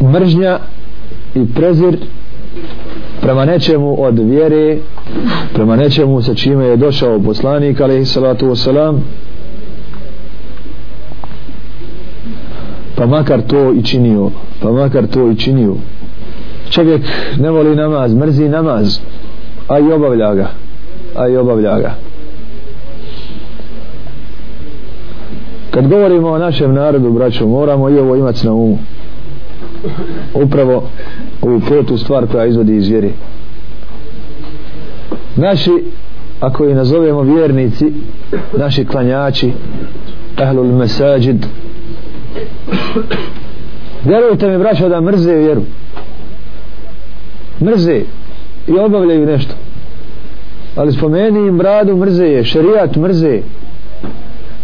mržnja i prezir prema nečemu od vjere prema nečemu sa čime je došao poslanik alaihi salatu wasalam. Pa makar to i činio pa makar to i činio. Čovjek ne voli namaz mrzi namaz a i obavlja ga a i obavlja ga. Kad govorimo o našem narodu braćo moramo i ovo imati na umu upravo ovu petu stvar koja izvodi iz vjeri naši ako ih nazovemo vjernici naši klanjači ahlul mesajid vjerujte mi braćo da mrze vjeru. Mrze i obavljaju nešto. Ali spomeni im bradu mrze je šerijat mrze.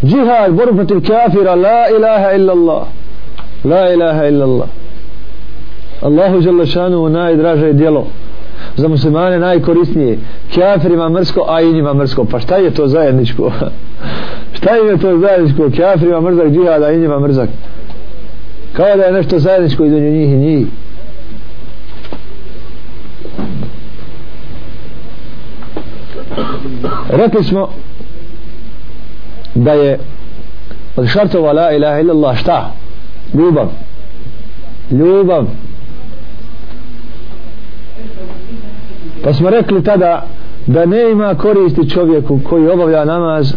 Džihad borbu protiv kafira la ilaha illallah. La ilaha illallah. Allahu Đelešanu najdraže djelo. Za muslimane najkorisnije. Kafirima mrsko a i njima mrsko. Pa šta je to zajedničko? Šta je to zajedničko? Kafirima mrzak džihad a i njima mrzak? Kao da je nešto zajedničko između njih i njih. Rekli smo da je od šartova la ilaha illallah šta? Ljubav. Ljubav. Pa smo rekli tada da ne ima koristi čovjeku koji obavlja namaz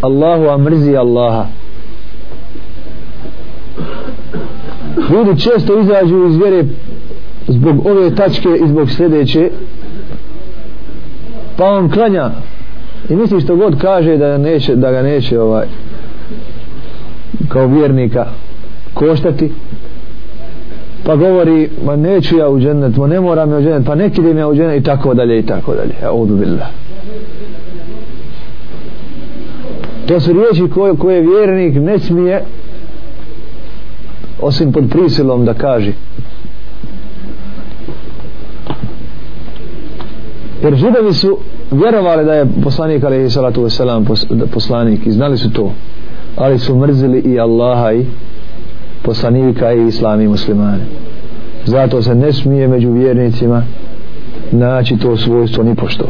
Allahu a mrzi Allaha. Ljudi često izađu iz vjere zbog ove tačke i zbog sljedeće pa on klanja. I misli što god kaže da, neće, da ga neće ovaj kao vjernika koštati pa govori ma neću ja u džennet ma ne moram ja u džennet pa neki idem ja u džennet i tako dalje i tako dalje. Audu billah. To su riječi koje, koje vjernik ne smije osim pod prisilom da kaže. Jer židovi su vjerovali da je poslanik alaihi salatu wasalam poslanik i znali su to ali su mrzili i Allaha i poslanika i islami i zato se ne smije među vjernicima naći to svojstvo ni pošto.